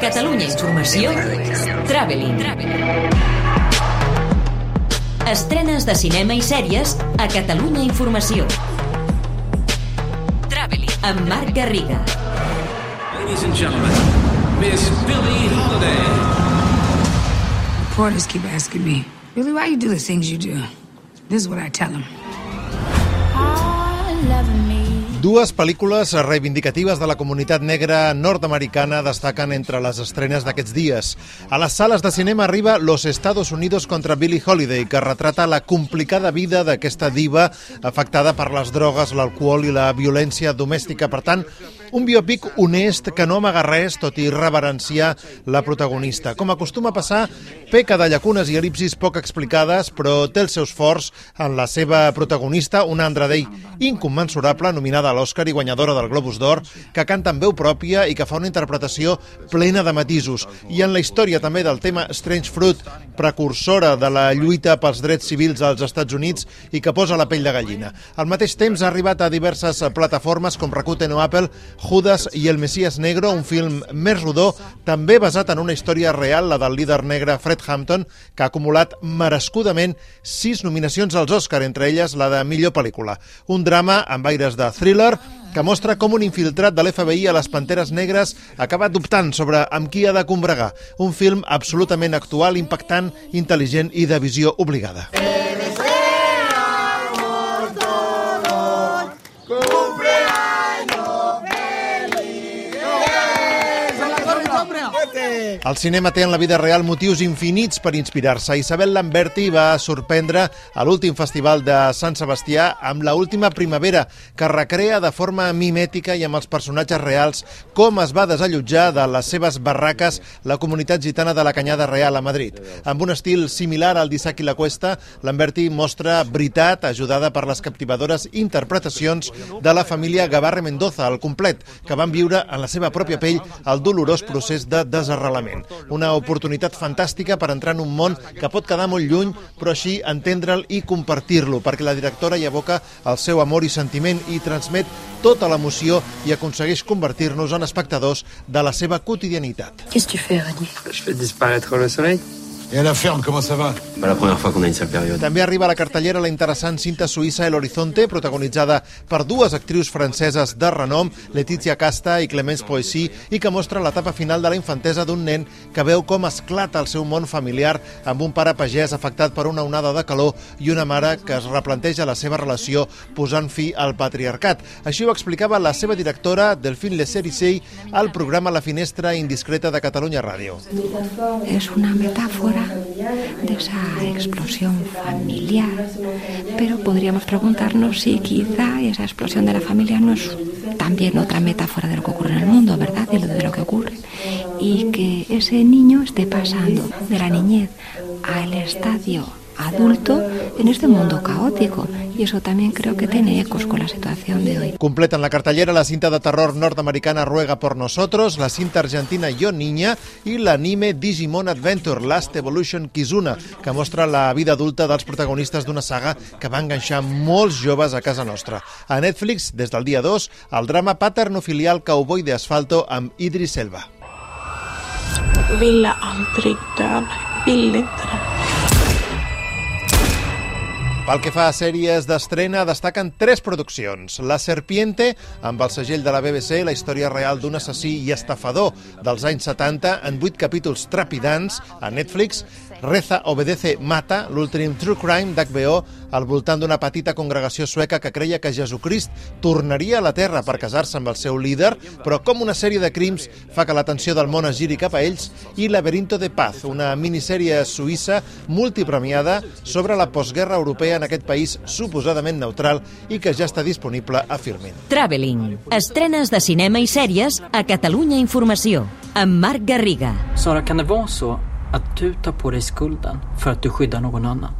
Catalunya Informació, Traveling. Estrenes de cinema i sèries a Catalunya Informació. Traveling, amb Marc Garriga. Ladies and gentlemen, Miss Billie Holiday. Reporters keep asking me, Billy, why you do the things you do? This is what I tell them. Dues pel·lícules reivindicatives de la comunitat negra nord-americana destaquen entre les estrenes d'aquests dies. A les sales de cinema arriba Los Estados Unidos contra Billie Holiday, que retrata la complicada vida d'aquesta diva afectada per les drogues, l'alcohol i la violència domèstica. Per tant, un biopic honest que no amaga res, tot i reverenciar la protagonista. Com acostuma a passar, peca de llacunes i elipsis poc explicades, però té els seus forts en la seva protagonista, una Day incommensurable, nominada a l'Oscar i guanyadora del Globus d'Or, que canta amb veu pròpia i que fa una interpretació plena de matisos. I en la història també del tema Strange Fruit, precursora de la lluita pels drets civils als Estats Units i que posa la pell de gallina. Al mateix temps ha arribat a diverses plataformes com Rakuten o Apple Judas i el Messias Negro, un film més rodó, també basat en una història real, la del líder negre Fred Hampton, que ha acumulat merescudament sis nominacions als Oscar, entre elles la de millor pel·lícula. Un drama amb aires de thriller que mostra com un infiltrat de l'FBI a les Panteres Negres acaba dubtant sobre amb qui ha de combregar. Un film absolutament actual, impactant, intel·ligent i de visió obligada. El cinema té en la vida real motius infinits per inspirar-se. Isabel Lamberti va sorprendre a l'últim festival de Sant Sebastià amb la última primavera, que recrea de forma mimètica i amb els personatges reals com es va desallotjar de les seves barraques la comunitat gitana de la Canyada Real a Madrid. Amb un estil similar al d'Isaac i la Cuesta, Lamberti mostra veritat ajudada per les captivadores interpretacions de la família Gavarre Mendoza al complet, que van viure en la seva pròpia pell el dolorós procés de desarrelament Parlament. Una oportunitat fantàstica per entrar en un món que pot quedar molt lluny, però així entendre'l i compartir-lo, perquè la directora hi aboca el seu amor i sentiment i transmet tota l'emoció i aconsegueix convertir-nos en espectadors de la seva quotidianitat. Qu'est-ce que tu fais, Rani Je fais disparaître le soleil. Et à la ferme, comment ça va Pas la première fois qu'on a une sale période. També arriba a la cartellera la interessant cinta suïssa El Horizonte, protagonitzada per dues actrius franceses de renom, Letizia Casta i Clemence Poissy, i que mostra l'etapa final de la infantesa d'un nen que veu com esclata el seu món familiar amb un pare pagès afectat per una onada de calor i una mare que es replanteja la seva relació posant fi al patriarcat. Així ho explicava la seva directora, Delphine Lecerissey, al programa La Finestra Indiscreta de Catalunya Ràdio. Es una de esa explosión familiar, pero podríamos preguntarnos si quizá esa explosión de la familia no es también otra metáfora de lo que ocurre en el mundo, ¿verdad? De lo, de lo que ocurre. Y que ese niño esté pasando de la niñez al estadio adulto en este mundo caótico. Y eso también creo que tiene ecos con la situación de hoy. Completan la cartellera la cinta de terror nord-americana Ruega por Nosotros, la cinta argentina Yo Niña i l'anime Digimon Adventure, Last Evolution Kizuna, que mostra la vida adulta dels protagonistes d'una saga que va enganxar molts joves a casa nostra. A Netflix, des del dia 2, el drama paternofilial Cowboy de Asfalto amb Idris Elba. ville. Ville inte det. Pel que fa a sèries d'estrena, destaquen tres produccions. La Serpiente, amb el segell de la BBC, la història real d'un assassí i estafador dels anys 70 en vuit capítols trepidants a Netflix. Reza, Obedece, Mata, l'últim True Crime d'HBO, al voltant d'una petita congregació sueca que creia que Jesucrist tornaria a la Terra per casar-se amb el seu líder, però com una sèrie de crims fa que l'atenció del món es giri cap a ells, i Laberinto de Paz, una minissèrie suïssa multipremiada sobre la postguerra europea en aquest país suposadament neutral i que ja està disponible a Filmin. Traveling. Estrenes de cinema i sèries a Catalunya Informació. Amb Marc Garriga. Sara, kan det vara så att du tar på dig skulden för att du skyddar någon annan?